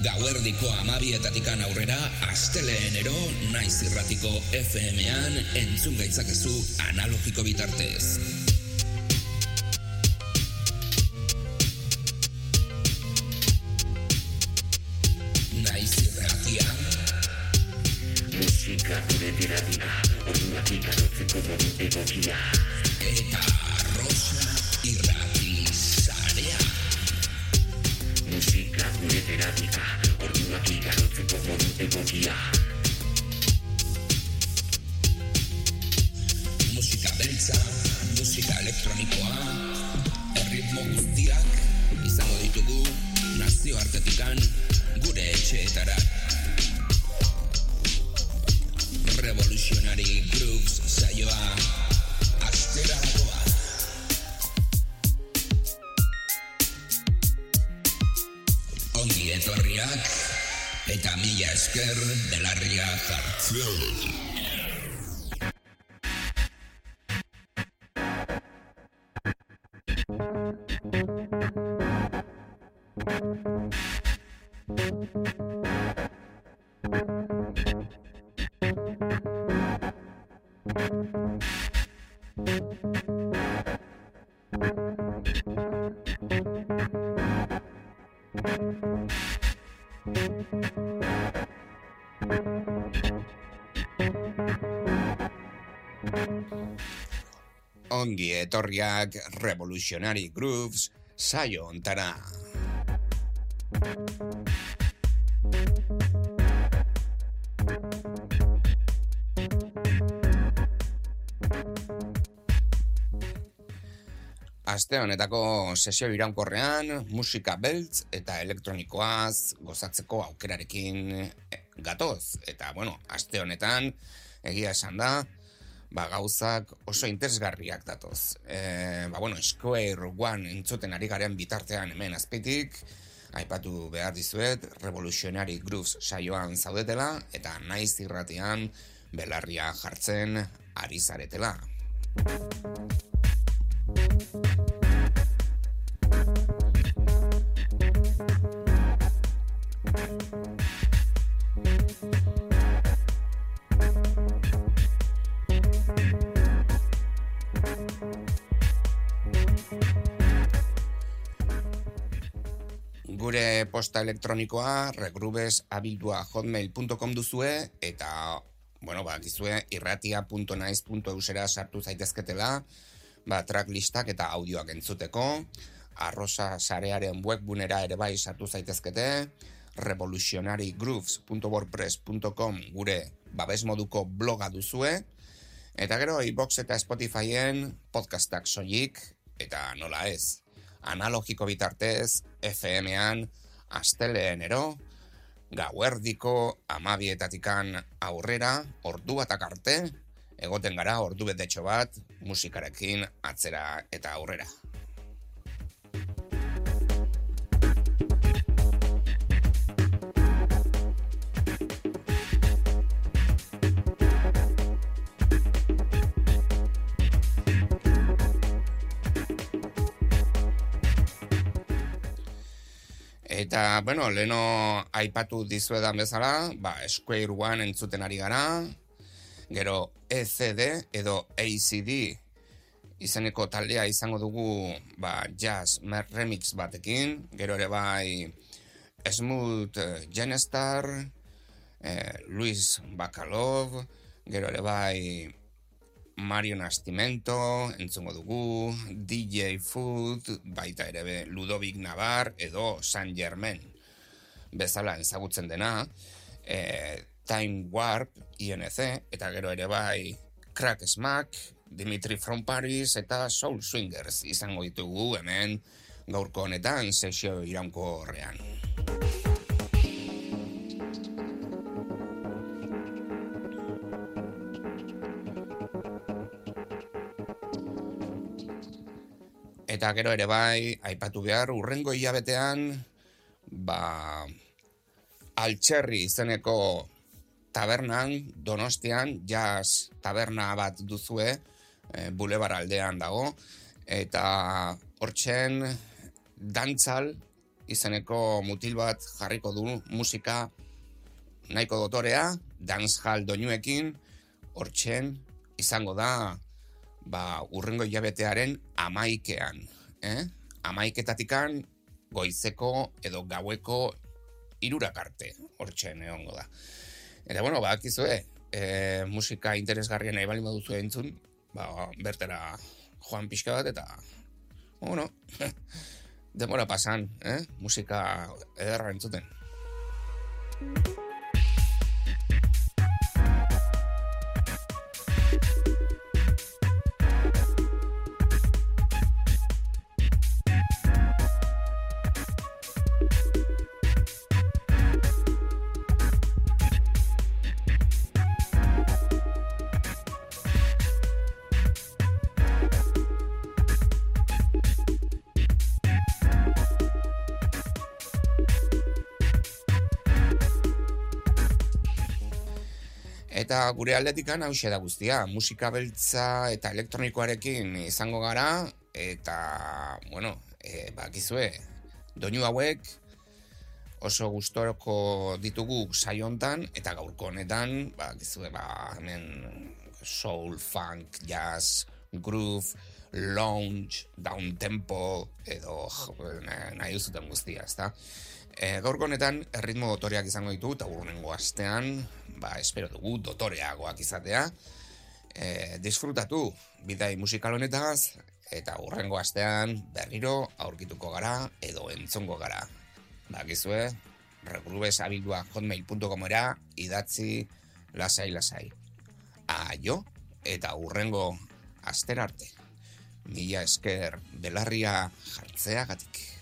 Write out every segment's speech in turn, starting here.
Gauerdiko amabietatikan aurrera, asteleenero naiz irratiko FM-an entzun gaitzakezu analogiko bitartez. Naiz irratia. Musika gure terapia, orduak ikarotzeko modu egokia. Eta ikarotzeko modu egokia. Musika beltza, musika elektronikoa, erritmo guztiak izango ditugu nazio artetikan gure etxeetara. Revolutionary Grooves saioa astera. Eta mila esker belarria jartzen. Etorriak Revolutionary Grooves saio ontara. Aste honetako sesio iraunkorrean musika beltz eta elektronikoaz gozatzeko aukerarekin gatoz. Eta, bueno, aste honetan egia esan da, ba, gauzak oso interesgarriak datoz. E, ba, bueno, Square One entzuten ari garen bitartean hemen azpitik, aipatu behar dizuet, Revolutionary Grooves saioan zaudetela, eta naiz irratian belarria jartzen ari zaretela. Gure posta elektronikoa regrubesabildua hotmail.com duzue eta bueno, ba, dizue irratia.naiz.eusera sartu zaitezketela ba, tracklistak eta audioak entzuteko. Arrosa sarearen webbunera ere bai sartu zaitezkete. revolutionarygrooves.wordpress.com gure babes moduko bloga duzue. Eta gero iBox eta Spotifyen podcastak soilik eta nola ez analogiko bitartez FM-an asteleenero gauerdiko amabietatikan aurrera ordu batak arte egoten gara ordu betetxo bat musikarekin atzera eta aurrera. Eta, bueno, leno aipatu dizuedan bezala, ba, Square One entzuten ari gara, gero ECD edo ACD izeneko taldea izango dugu ba, jazz remix batekin, gero ere bai Smooth eh, Genestar, eh, Luis Bacalov, gero ere bai Mario Nastimento, entzungo dugu, DJ Food, baita ere Ludovic Navar edo San Germain. Bezala ezagutzen dena, e, Time Warp, INC, eta gero ere bai Crack Smack, Dimitri from Paris eta Soul Swingers izango ditugu hemen gaurko honetan sesio iraunko horrean. Eta gero ere bai, aipatu behar, urrengo hilabetean, ba, altxerri izeneko tabernan, donostian, jazz taberna bat duzue, e, bulebar aldean dago, eta hortzen dantzal izeneko mutil bat jarriko du musika nahiko dotorea, dancehall doinuekin, hortxen izango da ba, urrengo hilabetearen amaikean. Eh? Amaiketatikan goizeko edo gaueko irurak arte, hortxen egongo da. Eta bueno, ba, akizue, e, musika interesgarria nahi bali baduzu entzun, ba, bertera joan pixka bat eta, bueno, demora pasan, eh? musika ederra entzuten. Gure aldetikan hause da guztia, musika beltza eta elektronikoarekin izango gara, eta, bueno, e, bakizue, doinu hauek oso gustoroko ditugu saiontan, eta gaurko honetan, bakizue, ba, hemen soul, funk, jazz, groove, lounge, down tempo, edo nahi duzuten guztia, ezta? E, gaurko honetan, erritmo dotoreak izango ditu, eta urrenengo astean, ba, espero dugu dotoreagoak izatea. E, disfrutatu bidai musikal honetaz, eta urrengo astean berriro aurkituko gara edo entzongo gara. Bakizue, regrubesabildua hotmail.com era idatzi lasai-lasai. Aio, eta urrengo aster arte. Mila esker belarria jartzeagatik.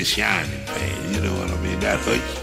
the shining man, You know what I mean? That hurts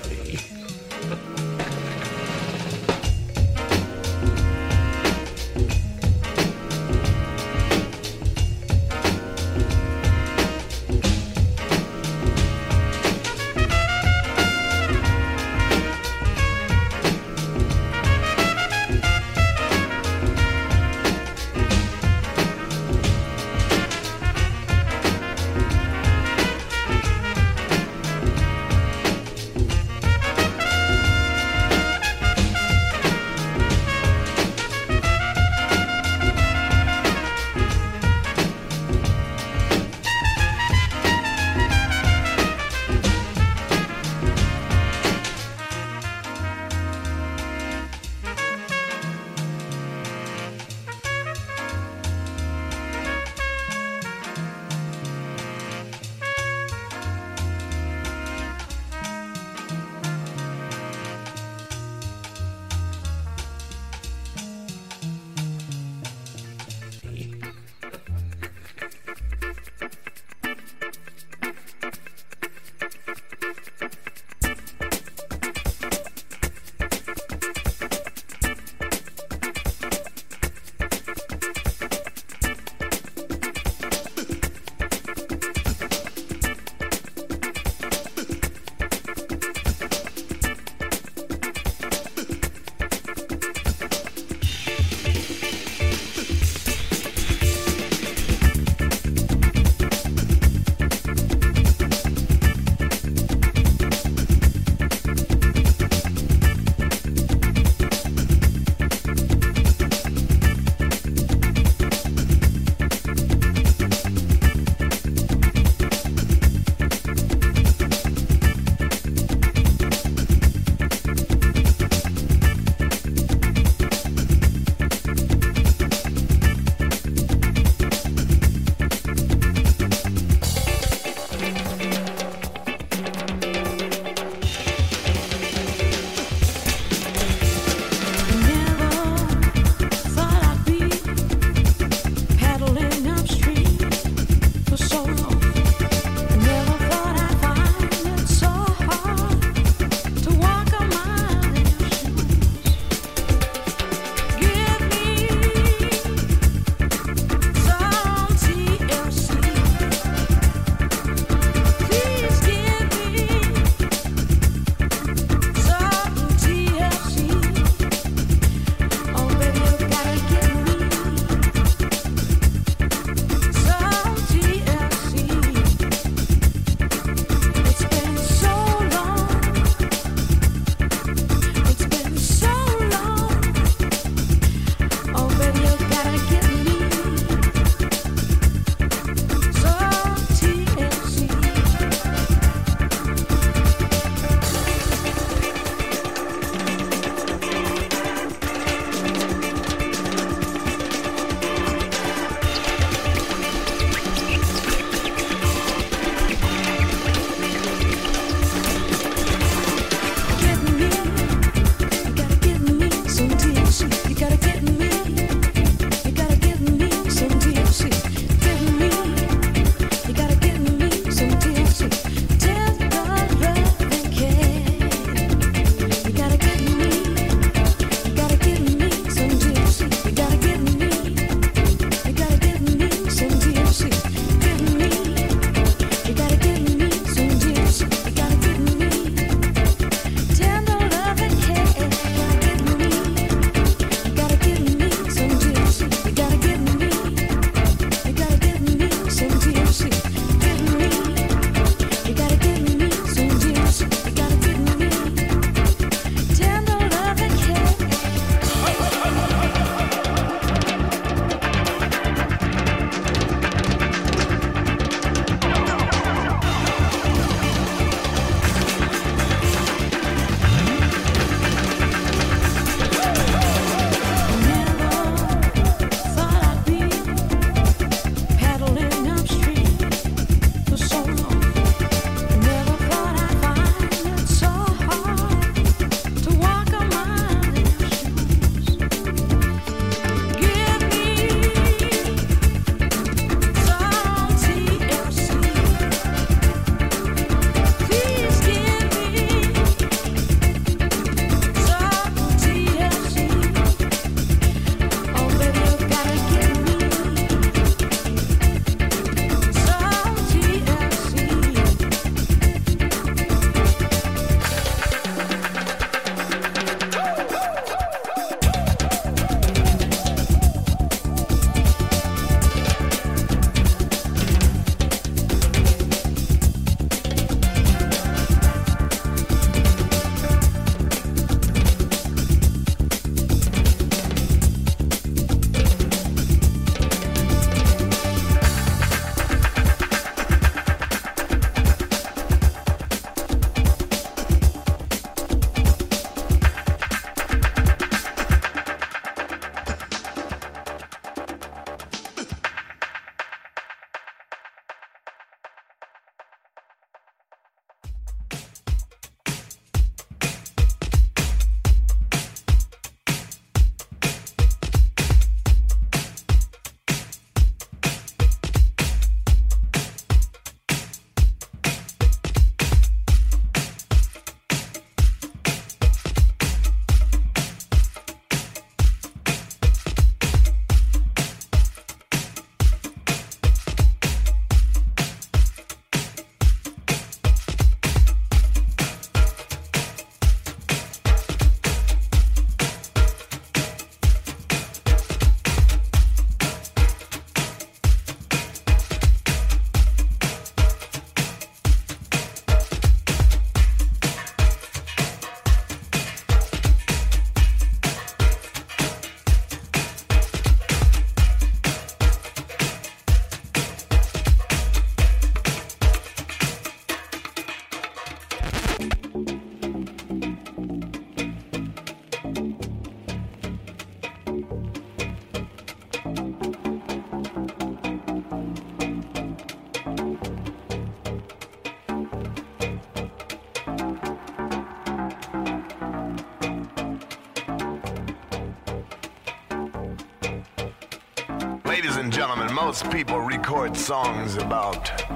most people record songs about